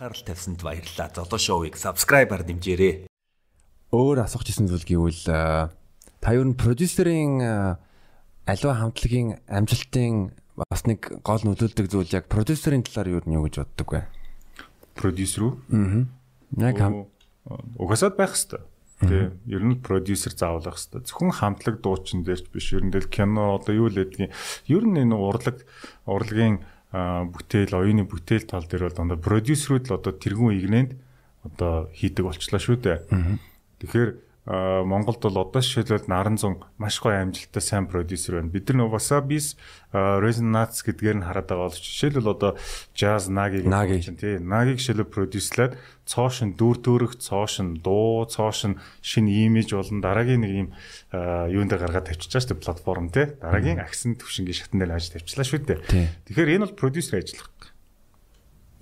анхаарал тавьсанд баярлалаа. Золоо шоуийг subscribe-аар дэмжээрэй. Өөр асуух гэсэн зүйл гэвэл та юу н продюсерийн аливаа хамтлагийн амжилтын бас нэг гол нөлөөлдөг зүйл яг продюсерийн талаар юу нь юу гэж боддог вэ? Продюсер үү? Аа. Яг угасаад байх хэвээр. Тэ ер нь продюсер заавал байх хэвээр. Зөвхөн хамтлаг дуучин дээрч биш. Ер нь л кино одоо юу л гэдгийг ер нь энэ урлаг урлагийн бүтээл, оюуны бүтээл тал дээр бол дандаа продюсерүүд л одоо тэргүүн игнэнд одоо хийдэг болчлаа шүү дээ. Тэгэхээр Монголд бол одоо жишээлбэл Наран зун маш гоё амжилттай сайн продюсер байна. Бид нар Wasabis Resonance гэдгээр нь хараад байгаа бол жишээлбэл одоо Jazz Nagi чинь тий Nagi жишээлбэл продюслаад цоошин дүр төрөх, цоошин дуу, цоошин шинэ имиж болон дараагийн нэг юм юунд гаргаад тавьчихлаа шүү дээ платформ тий. Дараагийн агсан төвшингийн шатн дээр ажиж тавьчихлаа шүү дээ. Тэгэхээр энэ бол продюсер ажиллах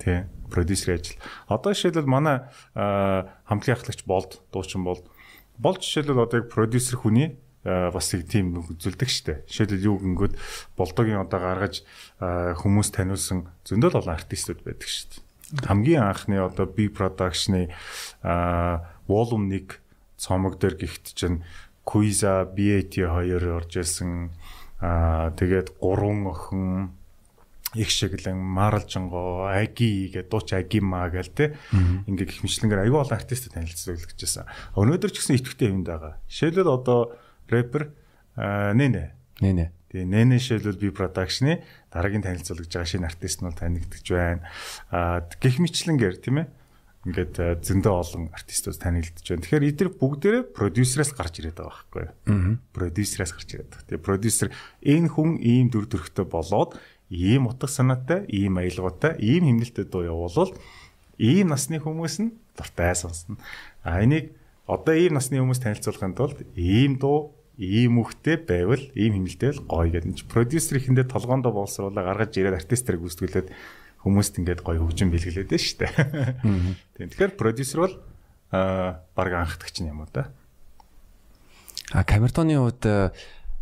тий продюсер ажил. Одоо жишээлбэл манай хамтлагийн ахлагч болд дуучин болд бол жишээлбэл одоо яг продюсер хүний бас нэг тийм үзүүлдэг штэ. Жишээлбэл юу гингүүд болдогийн одоо гаргаж хүмүүс таниулсан зөндөл олон артистууд байдаг штэ. Хамгийн анхны одоо B production-ы volume 1 цомог дээр гихт чинь Quiza BAT 2 орж ирсэн. Аа тэгээд гурван охин их шиглэн Маралжанго Аги гэдэг дууч Агима гээл те ингээ гих мэтлэнгээр аюу олон артистууд танилцуулж гэжсэн. Өнөөдөр ч гэсэн итгэвтэй юмд байгаа. Жишээлбэл одоо рэпер Нэнэ. Нэнэ. Тэгээ Нэнэ жишээлбэл би продакшны дараагийн танилцуулж байгаа шинэ артист нь бол танигдж байна. А гих мэтлэнгээр тийм ээ ингээд зөндөө олон артистууд танигдж байна. Тэгэхээр эдгээр бүгдээрээ продюсераас гарч ирээд байгаа байхгүй юу? Продюсераас гарч ирээд байгаа. Тэгээ продюсер энэ хүн ийм дүр төрхтэй болоод ийм утга санаатай, ийм аялгаутай, ийм хэмнэлтэд дуу явуулвал ийм насны хүмүүс нь дуртай сонсно. А энийг одоо ийм насны хүмүүс танилцуулахын тулд ийм дуу, ийм үхтэй байвал ийм хэмнэлтэй л гоё гэдэг. Продюсер ихэндээ толгоондоо боловсруулаа гаргаж ирээд артистээр гүйцэтгүүлээд хүмүүст ингээд гоё хөгжин бэлгэлээд нь дээ. Тийм. Тэгэхээр продюсер бол аа баг анхдагч юм уу да. А камертоны хувьд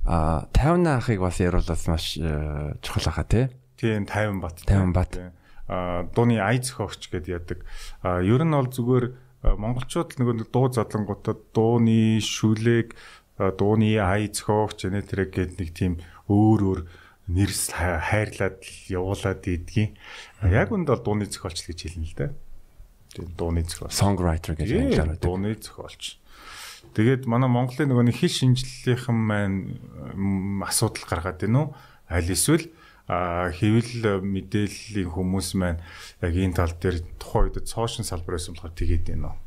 а 50 ахыг бас яруулаас маш э, чухал хаа тий. Тийм 50 бат. 50 бат. А дууны ай зохиогч гэдээ яадаг. А ер нь бол зүгээр монголчууд нөгөө дуу задлангуудад дууны шүлэг дууны ай зохиогч нэ тэрэг гээд нэг тийм өөр өөр нэрс хайрлаад явуулаад идгийн. Яг үнд бол дууны зохиолч гэж хэлнэ л дээ. Тийм дууны зохиолч. Songwriter гэж хэлж байгаа. Дууны зохиолч. Тэгээд манай Монголын нөгөө нэг хэл шинжлэлийнхэн маань асуудал гаргаад байна уу? Аль эсвэл хэвэл мэдээллийн хүмүүс маань яг энэ тал дээр тухайн үед цоошин салбараас болохоор тэгээд байна уу?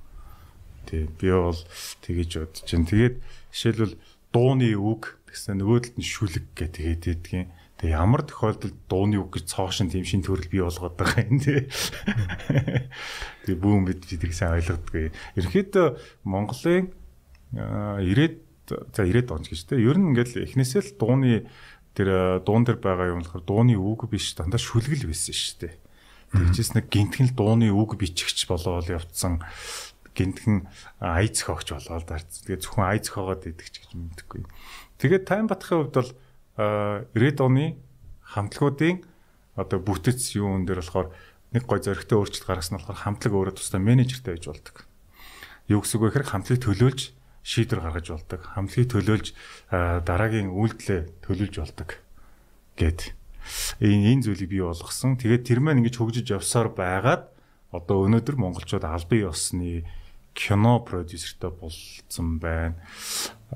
Тий. Би бол тэгэж бодож чинь. Тэгээд жишээлбэл дууны үг гэсэн нөгөөдөлд нь шүлэг гэх тэгээд идэгин. Тэгээ ямар тохиолдолд дууны үг гэж цоошин тийм шин төрөл бий болгоод байгаа юм тий. Тэгээ бүүн бид бидийг сайн ойлгодгүй. Ерөнхийдөө Монголын 90-ад за 90-ад онц гэж те. Ер нь ингээл эхнээсээ л дууны тэр дуун дээр байгаа юм болохоор дууны үг биш дандаа шүлгэл байсан шүү дээ. Тэгжээс нэг гинтхэн л дууны үг бичигч болоод явцсан гинтхэн ая зохиогч болоод дарц. Тэгээ зөвхөн ая зохиогоод идэгч гэж мэддэггүй. Тэгээд тайм батхын хувьд бол 90-ад оны хамтлагуудын одоо бүтэц юун дээр болохоор нэг гой зөрөгтэй өөрчлөлт гаргасан нь болохоор хамтлаг өөрөө тусдаа менежертэй байж болдог. Юу гэсэн үг вэ гэхээр хамтлагийг төлөөлж шийдвэр гаргаж болдог. Хамтлагийг төлөөлж дараагийн үйлдэлээ төлөвлөж болдог гэд энэ энэ зүйлийг бий болгосон. Тэгээд тэр маань ингэж хөгжиж явсаар байгаад одоо өнөөдөр монголчууд албан ёсны кино продюсертэй болсон байна.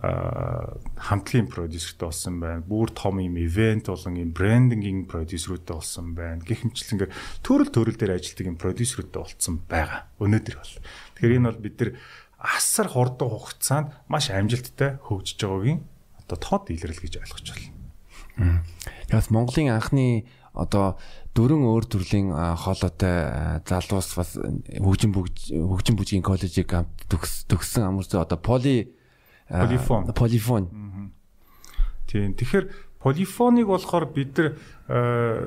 Аа хамтлагийн продюсертэй болсон байна. Бүр том юм ивент болон юм брендингийн продюсерүүдтэй болсон байна. Гэх мэтчлэнгээр төрөл төрөл дээр ажилладаг юм продюсерүүдтэй болсон байгаа. Өнөөдөр бол. Тэгэхээр энэ бол бид нар асар хурдан хугацаанд маш амжилттай хөгжиж байгаагийн одоо тод илрэл гэж ойлгож байна. Тэгээс Монголын анхны одоо дөрвөн өөр төрлийн хоолойтой залуус бас хөгжин хөгжин бүжгийн коллежийг төгссөн амарч одоо поли полифон. полифон. Тийм. Тэгэхээр полифоныг болохоор бид нар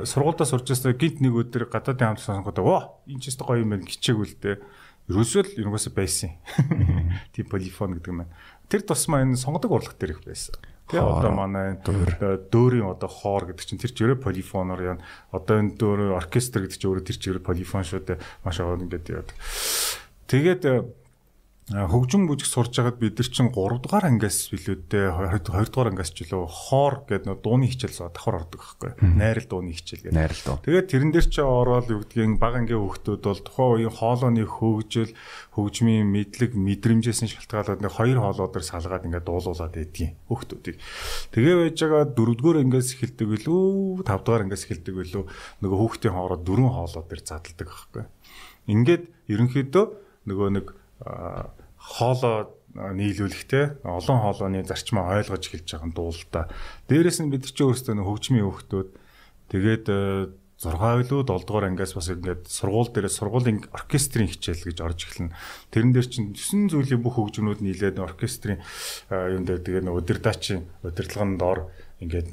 сургуульдаа сурч байсаа гинт нэг өдөр гадаадын хамт сонгоод оо энэ ч өстой гоё юм байна гिचээгүүл дээ ерөөсөө л юугаас байсан. Тийм полифон гэдэг юм байна. Тэр тусмаа энэ сонгодог урлаг дээр их байсан. Тэ одоо манай дөөрийн одоо хоор гэдэг чинь тэр чирээ полифоноор яа. Одоо энэ дөөр оркестр гэдэг чинь өөрөө тэр чирээ полифон шүү дээ. Маш аваад ингээд яа. Тэгээд хөгжим бүжиг сурж байгаад бид нар чинь 3 дугаар ангиас билүүдээ 2 дугаар ангиас ч илүү хоор гэдэг нөө дууны хичээл давхар ордог байхгүй найрал дууны хичээл гэдэг. Найрал дуу. Тэгээд тэрэн дээр чи ороод юу гэдгийг баг ангийн хөгтүүд бол тухайн үеийн хоолойны хөгжил хөгжмийн мэдлэг мэдрэмжээс нь шалтгаалаад нэг хоёр хоолойдоор салгаад ингээд дуулуулад байдгийн хөгтүүдийг тэгээ байж байгаа 4 дугаар ангиас эхэлдэг билүү 5 дугаар ангиас эхэлдэг билүү нөгөө хүүхдийн хоороо дөрвөн хоолой дээр задалдаг байхгүй ингээд ерөнхийдөө нөгөө нэг хоолоо нийлүүлэхтэй олон хоолойны зарчмаа ойлгож эхэлж байгаа нь дуулалтаа. Дээрээс нь бид чи өөрсдөө хөгжмийн хөвгтүүд тэгээд 6 илүү 7 дугаар ангиас бас ингээд сургууль дээр сургуулийн оркестрийн хичээл гэж орж эхэлнэ. Тэрэн дээр чинь 9 зүйлийн бүх хөгжмөнүүд нийлээд оркестрийн юм дээр тэгээ нэг удирдаачийн удирдлагын дор ингээд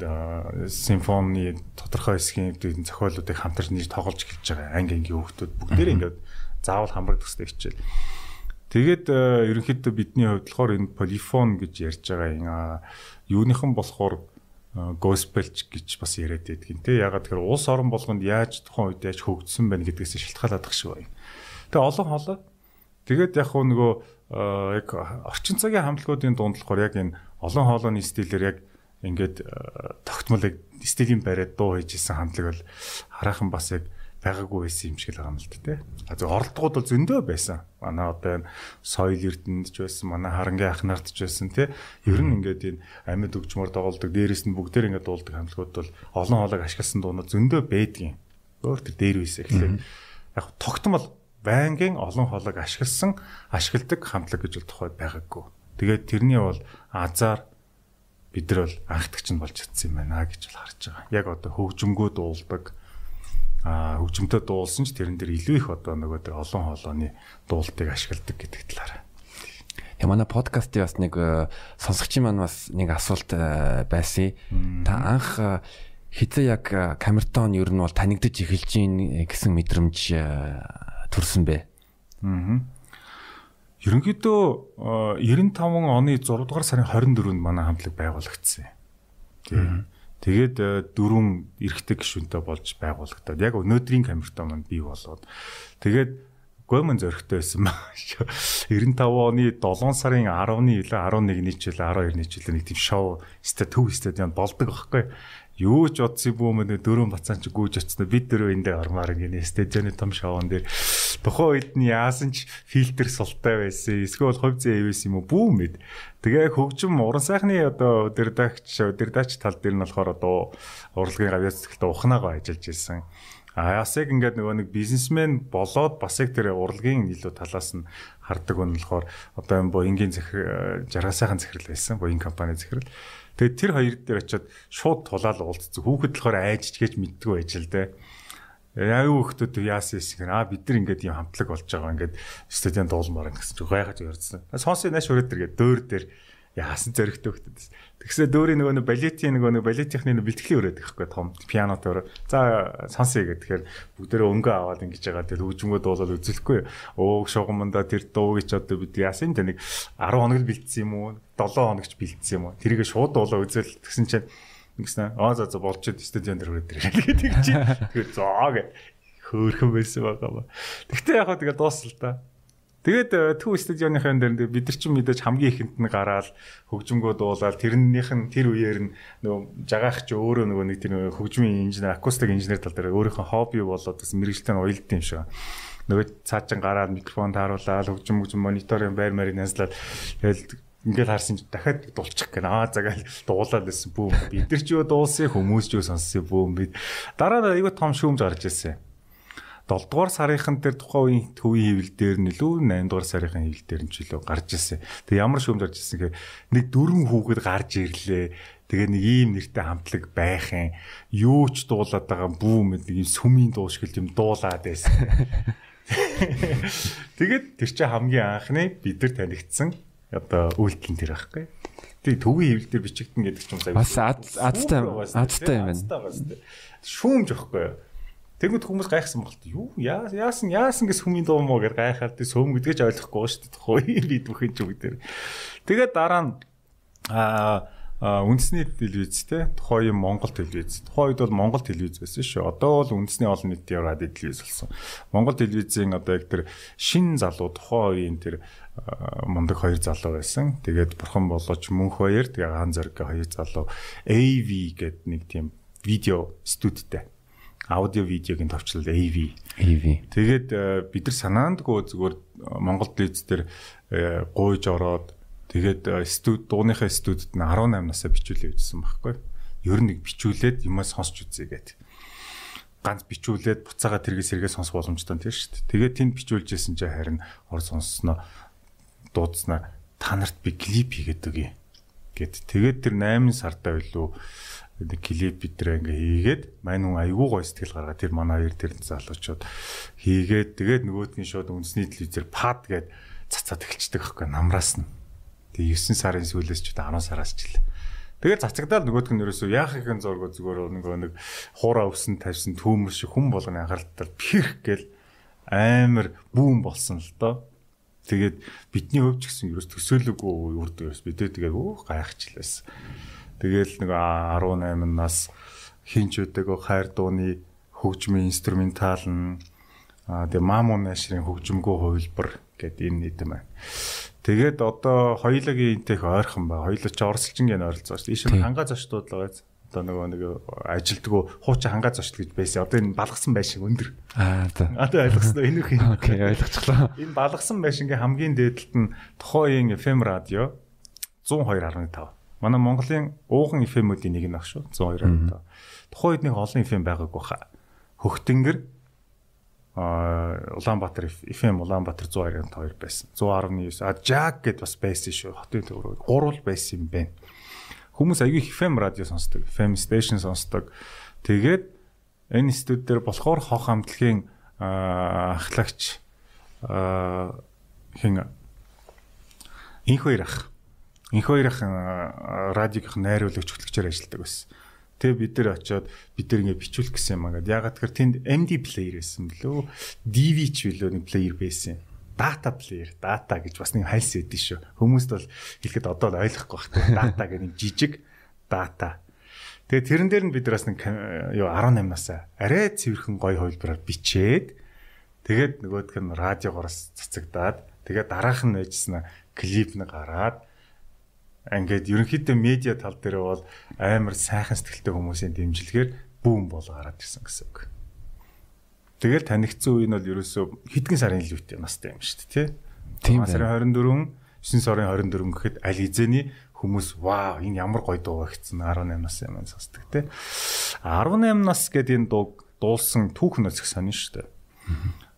симфоны тодорхой хэсгийн зохиолуудыг хамтарч нийж тоглож эхэлж байгаа анги ангийн хөгтүүд бүгдээр ингээд заавал хамрагдах хэрэгтэй хичээл. Тэгээд э, ерөнхийдөө бидний хувьд болохоор энэ полифон гэж ярьж байгаа юм юуныхан болохоор госпелч гэж бас яриад байдаг юм те ягаад тэгэхээр улс орон болгонд яаж тухайн үед яаж хөгжсөн байна гэдгээс шалтгаалаад шиг байна. Тэгээ олон хоолой тэгээд яг хөө нөгөө яг орчин цагийн хамтлагуудын дунд болохоор яг энэ олон хоолойны стилээр яг ингээд тогтмол стилийн бариад дуу хийж исэн хамтлаг бол хараахан бас яг байгаагүй байсан юм шиг л байгаа юм л дээ. А зөв оролдогууд бол зөндөө байсан. Манай одоо энэ соёл эрдэнэд ч байсан, манай харангийн ах нарт ч байсан тий. Ер нь ингээд энэ амьд өгчмөр доголдог, дээрээс нь бүгдээр ингээд дуулдаг хамтлагууд бол олон хоолойг ашигласан дуунууд зөндөө байдгийн. Өөр тэр дээр үйсэ гэхлээр яг тогтмол байнгын олон хоолойг ашигласан, ашигладаг хамтлаг гэж бол тухайд байгаагүй. Тэгээд тэрний бол азар бид нар бол анхдагч нь болж чадсан юм байна гэж бол харж байгаа. Яг одоо хөгжмгөө дуулдаг а хөгжимтэй дуулсан ч тэрэн дээр илүү их одоо нөгөө тэр олон хоолойны дуултыг ашигладаг гэдэг талаараа. Тэгээ манай подкастын бас нэг э, сонсогчийн маань бас нэг асуулт э, байсан. Та анх э, хизээ яг камертон ер нь бол танигдаж эхэлж гин гэсэн мэдрэмж төрсөн бэ. Аа. Ерөнхийдөө 95 оны 6 дугаар сарын 24-нд манай хамтлаг байгуулагдсан. Тийм. Тэгээд э, дөрвөн эрэгтэй гишүүнтэй болж байгуулагдаад яг өнөөдрийн камертаа маань бий болоод. Тэгээд гомон зөрөгтэй байсан маа. 95 оны 7 сарын 10-ны илүү 11-ний жил 12-ны жил нэг тийм шоу өстө төв стадионд болдог байхгүй. Юу ч бүү мөн дөрөв бацаан чи гүйж очсон. Бид дөрөв эндээ ормаар гинэ. Стадионы том шоуон дээр тухайн үед нь яасан ч фильтр султай байсан. Эсвэл хувь зээ хэвээс юм уу? Бүү мэд. Тэгээ хөгжим уран сайхны одоо өдөрдагч өдөрдагч тал дээр нь болохоор одоо урлагийн авиац цэглэлд ухнаагаа ажиллаж ирсэн. А бас яг ингээд нөгөө нэг бизнесмен болоод бас яг тэр урлагийн илүү талаас нь хардаг нь болохоор одоо энэ боингийн захир жаргасайхан захирал байсан боинг компани захирал. Тэгээд тэр хоёр дээр очиод шууд тулаал уулзсан. Хүүхэд болохоор айжч гэж мэддэггүй байж л дээ. Яа юу хөхтөд яасан юм аа бид нар ингээд юм хамтлаг болж байгаа ингээд стадион дуулмаар гэсэн чи гайхаж ярьсан. Сонсоо нааш өрөөд тэргээ дөөр дээр яасан зөрөгтэй хөхтөд. Тэгсээ дөөрийн нөгөө нэг балетийн нөгөө нэг балетийнхны бэлтгэлийн өрөөд гэхгүй том пианотой өрөө. За сонсъё гэх тэгэхээр бүгдээрээ өнгө аваад ингэж байгаа тэр хөгжмөө дуулаад үзэлэхгүй. Өө шугаманда тэр дууг ч одоо бид яасан тэ нэг 10 хоног бэлдсэн юм уу? 7 хоногч бэлдсэн юм уу? Тэрийг шууд дуулаа үзэл тэгсэн чинь ингэснэ. Аа за за болчиход стадион дээр өрөөд ирээ гэдэг чинь. Тэгэхээр зоо гэ хөөрхөн байсан байгаа ба. Тэгтээ яг хаа тэгээ дуусал та. Тэгээд төв стадионынхаа дээр бид нар чинь мэдээж хамгийн ихэнд нь гараад хөгжмгөө дуулаад тэрнийх нь тэр үеэр нь нөгөө жагаах чи өөрөө нөгөө нэг тэр хөгжмийн инженер акустик инженер тал дээр өөрийнхөө хобби болоод бас мэрэгчлэн уялдсан юм шиг. Нөгөө цаачин гараад микрофон тааруулаад хөгжим хөгжим мониторын байр марийг нязлаад тэгэл ингээд харсан чи дахиад дуулчих гэнэ. Аа загаал дуулаад байсан бүү. Бид нар ч юу дуулсан хүмүүс ч юу сонссон бүү. Бид дараа нь айгүй том шүүмж гарч ирсэн 7 дугаар сарынхан дээр тухайн үеийн төвийн хэвлэл дээр нь илүү 8 дугаар сарынхан хэвлэл дээр нь ч илүү гарч ирсэн. Тэгээ ямар шүүмж гарч ирсэн гэхээр нэг дөрвөн хүүхэд гарч ирлээ. Тэгээ нэг ийм нэртэй хамтлаг байх юм. Юу ч дуулаад байгаа бүү мэд нэг юм сүмийн дуу шиг юм дуулаад байсан. Тэгээд тэр чинь хамгийн анхны бид нар танигдсан одоо үйлдэл тэр байхгүй. Тэгээ төвийн хэвлэл дээр бичигдэн гэдэг ч юм сайн. Бас азтай азтай юм байна. Шүүмж байхгүй юу? Тэгмэд хүмүүс гайхсан болт. Юу яасан яасан гэс хүмүүний дуу мó гэж гайхаад тий сөм гэдгэж ойлгохгүй шүү дээ. Хөөе бид бүхэн ч бүгдээр. Тэгээд дараа нь аа үндэсний телевиз те тухайн юм Монгол телевиз. Тухайн үед бол Монгол телевиз байсан шүү. Одоо бол үндэсний олон нийтийн радио телевиз болсон. Монгол телевизийн одоо яг тэр шин залуу тухайн үеийн тэр мундаг хоёр залуу байсан. Тэгээд бурхан болооч мөнх хоёр тэгээ хаан зориг хоёр залуу AV гэдэг нэг тийм видео студитэй аудио видеогийн товчлол AV. AV. Тэгээд бид нар санаандгүй зүгээр Монгол телевиз дээр гуйж ороод Тэгээд студ дууныхаа студид нь 18 насаа бичүүлээ үзсэн байхгүй. Ер нь бичүүлээд юмаа сонсч үзье гэд. Ганц бичүүлээд буцаага тэргээ сэргээ сонсох боломжтой тийм шүү дээ. Тэгээд тэнд бичүүлжсэн чинь харин ор сонссноо дуудснаа та нарт би клип хийгээд өгье гэд. Тэгээд тэр 8 сартаа билүү нэг клип бид тэр ингээ хийгээд мань хүн айгүй гой сэтгэл гаргаад тэр манай хоёр тэр залуучууд хийгээд тэгээд нөгөөдгийн шууд үндэсний телевизээр пад гээд цацаад эхэлчихдэг аахгүй намраас нь Тэгээ 9 сарын сүүлээс ч удаа 10 сараас ч л. Тэгээд цацагдаал нөгөөдг нь ерөөсөө яах ихэнх зураг зүгээр нөгөө нэг хуураа өвсөн тавьсан түүмэр шиг хүн болгоны анхааралтай пирх гэл амар бүүн болсон л доо. Тэгээд бидний хөвч гэсэн ерөөс төсөөлөггүй үрд ерөөс бидээ тэгээд өөх гайхчлаас. Тэгээл нэг 18 нас хинч өдөөгөө хайр дууны хөгжмийн инструментал нь тэгээ мамун нашрын хөгжмгөө хувилбар гэдэг энэ нийтэм байна. Тэгээд одоо хоёулагийн интех ойрхон ба. Хоёулаа ч орсолчингийн ойролцоо шүү. Ийш нь хангаа зочдууд л байгаа. Одоо нөгөө нэг ажилтгөө хуучин хангаа зочд гэж байсан. Одоо энэ балгасан байшин өндөр. Аа за. Одоо ойлгосноо энэ их. Окей, ойлгочихлоо. Энэ балгасан байшингийн хамгийн дээдлэлт нь тухайн FM радио 102.5. Манай Монголын ууган FM-үүдийн нэг нь ах шүү. 102.5. Тухайн үед нэг олон FM байгаагүй хаа. Хөхтөнгөр Улаанбаатар FM Улаанбаатар 102.2 байсан. 119 а Jack гэд бас байсан шүү. Хотын төврөө гурвал байсан юм байна. Хүмүүс аягүй FM радио сонсдог, FM station сонсдог. Тэгээд энэ студ дээр болохоор хох хамтлагийн ахлагч хин инх хоёр ах. Инх хоёр ах радиогийнх найруулагч хөтлөгчөөр ажилладаг байсан. Тэгээ бид нар очиод бид нар ингэ бичүүлэх гэсэн юм аа. Ягаад тэгэхээр тэнд MD player байсан бөлөө. DV ч билүү нэг player байсан. Data player, data гэж бас нэг хайлс өгдөн шүү. Хүмүүст бол хэлэхэд одоо л ойлгохгүй байна. Data гэх нэг жижиг data. Тэгээ тэрэн дээр нь бид нар бас нэг юу 18 насаа арай цэвэрхэн гой хувилбараар бичээд тэгээд нөгөөдг нь радиогоос цацагдаад тэгээд дараах нь байжснаа клип нэг гараад ингээд ерөнхийдөө медиа тал дээр бол амар сайхан сэтгэлтэй хүмүүсийн дэмжлэгээр бүүн бол гараад ирсэн гэсэн үг. Тэгэл танигдсан үе нь бол ерөөсөө хэдхэн сарын илүүтэй настай юм шүү дээ, тий? Тийм сарын 24, 9 сарын 24 гэхэд аль хизээний хүмүүс вау энэ ямар гоё дуу гэсэн 18 нас юм сонсдог тий. 18 нас гэдэг энэ дуу дуулсан түүх нөөцөх сонин шүү дээ.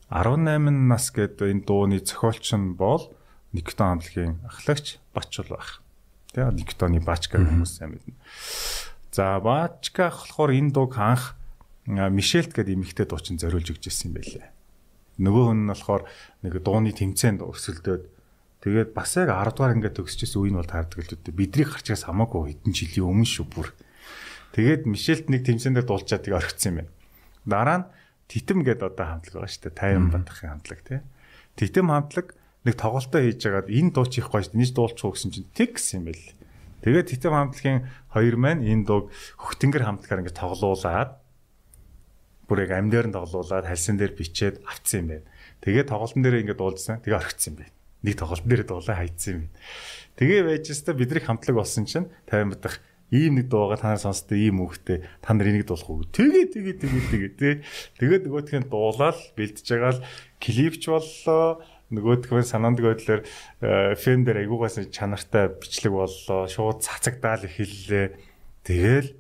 18 нас гэдэг энэ дууны зохиолч нь бол Никтон хамтлагийн ахлагч Бачул байх. Тэгээ Никтоны Бачка хүмүүс сайн мэднэ. За Бачка болохоор энэ дууг анх Мишелт гэдэг эмэгтэй дуучин зориулж өгч ирсэн юм байлээ. Нөгөө хүн нь болохоор нэг дууны тэмцээнд өрсөлдөөд тэгээд бас яг 10 дугаар ингээд төгсчихсэн үе нь бол таардаг л дээ. Бидний гарчгаас хамаагүй хэдэн жилийн өмнө шүү бүр. Тэгээд Мишелт нэг тэмцээндээ дуулчаад тийг орхисон юм байна. Дараа нь Титэм гэдэг одоо хамтлаг байгаа шүү дээ. Тайван бандахын хамтлаг тий. Титэм хамтлаг нэг тоглолтоо хийж агаад энэ дуу чих гоё шүү дээ. Нийт дуулчих уу гэсэн чинь тэг гэсэн юм байл. Тэгээд Титэм хамтлагийн хоёр маань энэ дууг хөхтөнгөр хамтлагаар ингэ тоглуулад бүр яг амьдаар нь тоглуулад хальсан дээр бичээд авцсан юм байна. Тэгээд тоглолтын дээр ингэ дуулжсан. Тэгээ орхицсан юм байна. Нэг тоглолтын дээр дуулаа хайцсан юм байна. Тэгээ байж өстой бидний хамтлаг болсон чинь 50 мдах ийм нэг дуугаа та нар сонсдоо ийм үгтэй та нар энийг дуулах уу тэгээ тэгээ тэгээ тэгээ тий тэгээд нөгөөтхөнд дуулаад бэлдэж байгаа л клипч боллоо нөгөөдгөө санаандг байдлаар фэн дээр айгуугаас чанартай бичлэг боллоо шууд цацагдаал эхэллээ. Тэгэл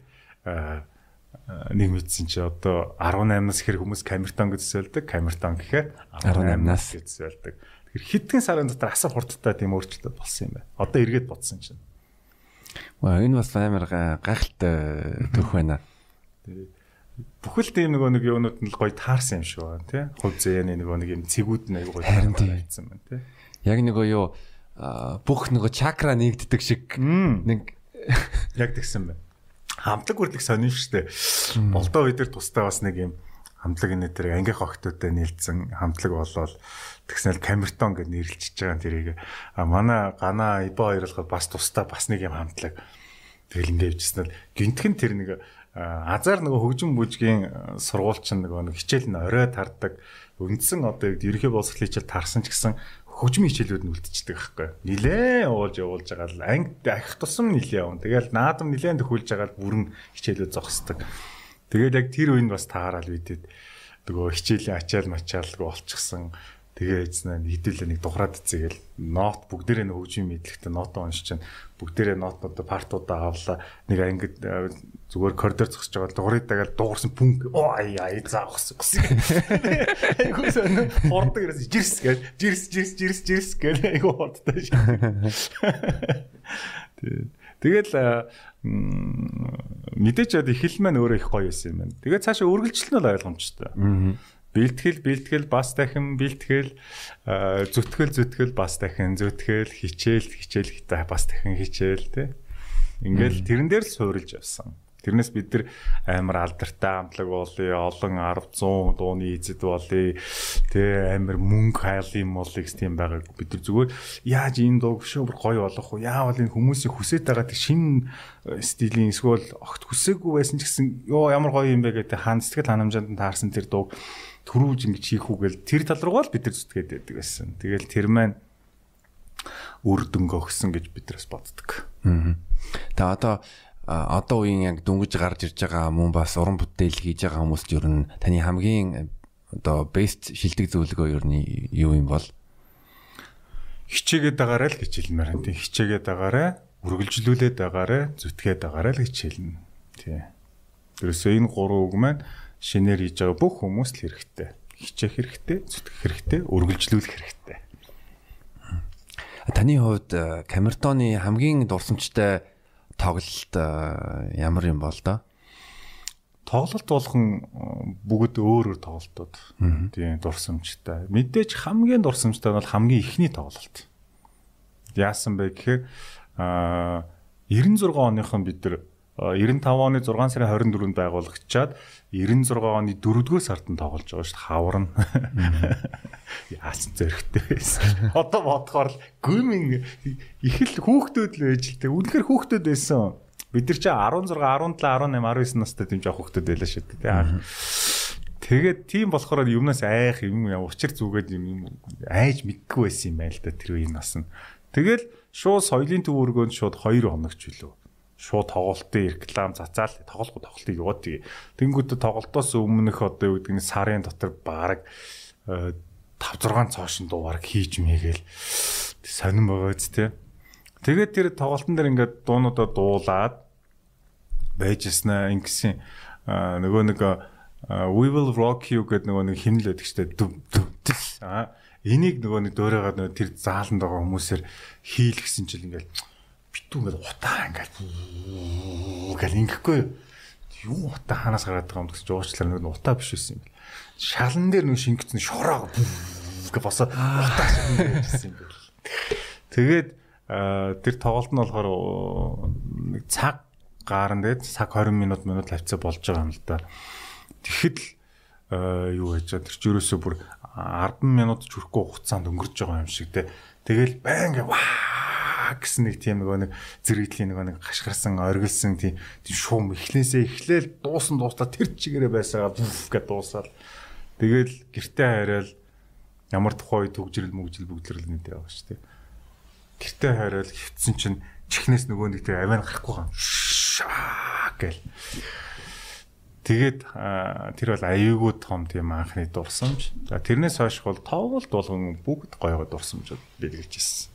нэг мэдсэн чи одоо 18-наас ихэр хүмүүс камертон гэж зөвлөдөг камертон гэхээр 18-наас гэж зөвлөдөг тэгэхээр хэдхэн сарын дотор асар хурдтай тийм өөрчлөлт болсон юм байна. Одоо эргээд бодсон чинь. Ваа энэ бас амар гайхалтай төх байна. Тэгээ бүхэл тийм нөгөө нэг юунууд нь гоё таарсан юм шиг байна тий. Хувь зээний нөгөө нэг юм цэгүүд нь аягүй гоё таарсан байна тий. Яг нөгөө юу бүх нөгөө чакра нэгддэг шиг нэг яг тэгсэн байна. Хамтлаг үрлэг сонин штэ. Болдоо үе дээр тустай бас нэг юм хамтлаг энэ дээр ангих охтуудтай нийлцэн хамтлаг болоод тэгснээр камертон гэж нэрлэлчихэж байгаа тэрийг а манай гана ибо хоёрлоход бас тустай бас нэг юм хамтлаг Тэгэл ингээд явжсэн л гинтхэн тэр нэг азар нөгөө хөгжим бүжгийн сургууль чинь нөгөө нэг хичээл нь орой тардаг. Үндсэн одоо ерөнхий боловсролын хичээл тарсан ч гэсэн хөгжмийн хичээлүүд нь үлдчихдэг байхгүй. Нилээн уулж явуулж байгаа л анги ахих тусам нилээ явна. Тэгэл наадам нилээн төхүүлж байгаа л бүрэн хичээлүүд зогсдог. Тэгэл яг тэр үеинд бас таарал бидэд нөгөө хичээлийн ачаал мачаалгүй болчихсон. Тэгээ эзнэ хэдүүлээ нэг тухраад цэгээл нот бүгдээрээ нэг хөгжим мэдлэгтэй нотоо уншиж чана бүгдээрээ нотнуудаа партуудаа авлаа нэг ангид зүгээр коридор зогсож байгаа дуурайд дагаад дуурсан пүнг оо ай заахс гэсэн. Айгуу сон хордог ерөөс жирс гэж жирс жирс жирс жирс гэж айгуу хордтой шээ. Тэгэл мэдээч яд ихэл маань өөрөө их гоё байсан юм байна. Тэгээд цаашаа үргэлжлэл нь ойлгомжтой. Аа бэлтгэл бэлтгэл бас дахин бэлтгэл. Зүтгэл зүтгэл бас дахин зүтгэл. Хичээл хичээл бас дахин хичээл те ингээл тэрэн дээр л суурилж явсан тэрнээс бид нар амар алдартай амтлаг болъё олон 10 100 дууны эзэд болъё тэ амар мөнгө хайлын молыг тийм байгаа бид нар зүгээр яаж энэ дуу шүүр гоё болох вэ яавал энэ хүмүүсийн хүсэж байгаа тэг шин стилийн эсвэл огт хүсээгүй байсан ч гэсэн ёо ямар гоё юм бэ гэдэг хаан сэтгэл ханамжаанд таарсан тэр дуу төрүүлж ингэж хийх үгээл тэр тал руугаа л бид нар зүтгээд байдаг байсан. Тэгэл тэр маань үр дүнг өгсөн гэж бид нараас боддог. Аа. Тэгээ одоо одоо үеийн яг дүнгиж гарч ирж байгаа мөн бас уран бүтээл хийж байгаа хүмүүст ер нь таны хамгийн одоо best шилдэг зөвлөгөө ер нь юу юм бол хичээгээд байгаарай л гэж хэлмээр энэ хичээгээд байгаарай үргэлжлүүлээд байгаарай зүтгээд байгаарай л гэж хэлнэ. Тий. Тэрээс энэ гурван үг маань шинээр хийж байгаа бүх хүмүүст л хэрэгтэй. Хичээх хэрэгтэй, зүтгэх хэрэгтэй, үргэлжлүүлэх хэрэгтэй. Таны хувьд э, камертоны хамгийн дурсамжтай тоглолт э, ямар юм бол доо? Тоглолт болгон э, бүгд өөр өөр тоглолтууд. Тийм дурсамжтай. Мэдээж хамгийн дурсамжтай нь бол хамгийн ихний тоглолт. Яасан бэ гэхээр а 96 оныхон бид нар 95 оны 6 сарын 24-нд байгуулагдчаад 96 оны 4-р сард нь тоглож байгаа шүү дээ. Хавар нь. Яасан зөрхтэй байсан. Одоо бодохоор л гүмин их л хүүхдүүд л тэг. Үнэхээр хүүхдүүд байсан. Бид нар чи 16, 17, 18, 19 настай тийм жоох хүүхдүүд байлаа шүү дээ. Тэгээд тийм болохоор юмнаас айх юм учир зүгээд юм айж мэдгүй байсан юм байл да тэр үеийн нас нь. Тэгэл шууд соёлын төв өргөөнд шууд 2 хоногч билүү шууд тоглолтын реклам цацаал. Тоглохгүй тоглолтыг яваад тэгээ. Тэнгүүтээ тоглолтоос өмнөх одоо юу гэдэг нь сарын дотор баг 5 6 цоошин дуу баг хийж мэйгээл сонирн байгаа зү тэ. Тэгээд тэр тоглолтын дээр ингээд дуунуудаа дуулаад байжснаа ингэсэн нөгөө нэг we will rock you гэдэг нөгөө нэг химнэл байдаг штэ. Дүв дүв аа энийг нөгөө нэг дөөрөөгаа тэр зааланд байгаа хүмүүсээр хийлгсэн чил ингээд битүү ингээд утаа ингээд гэл ингэхгүй юу утаа ханаас гараад байгаа юм гэж уучлаар нэг утаа биш байсан юм бэл. Шалан дээр нэг шингэцэн шороо гэ босоо утаа шингэсэн юм бэл. Тэгээд тэр тоглолт нь болохоор нэг цаг гарan дээр цаг 20 минут минут хавцаа болж байгаа юм л да. Тэгэхэд л юу гэж тэр ч ерөөсөө бүр 10 минут ч хүрэхгүй хугацаанд өнгөрч байгаа юм шиг те. Тэгэл байнга ваа гэсэн нэг тийм нөгөө нэг зэрэгдлийн нөгөө нэг гашгарсан оргилсан тийм шуум эхлээсээ эхлээл дуусан дуустаа тэр чигээрээ байсаага гэд дуусаад тэгэл гэртээ хайраал ямар тухай төгжрэл мөгжил бүгдлэрэл нэг яваа шүү дээ. Гэртээ хайраал хөвцөн чинь чихнээс нөгөө нэг тэр авиан гарахгүй гам шаа гэл. Тэгээд тэр бол аюугүй том тийм анхны дурсамж. За тэрнээс хойш бол тоглолт болгон бүгд гоёгоо дурсамжууд бэлгэлж ирсэн.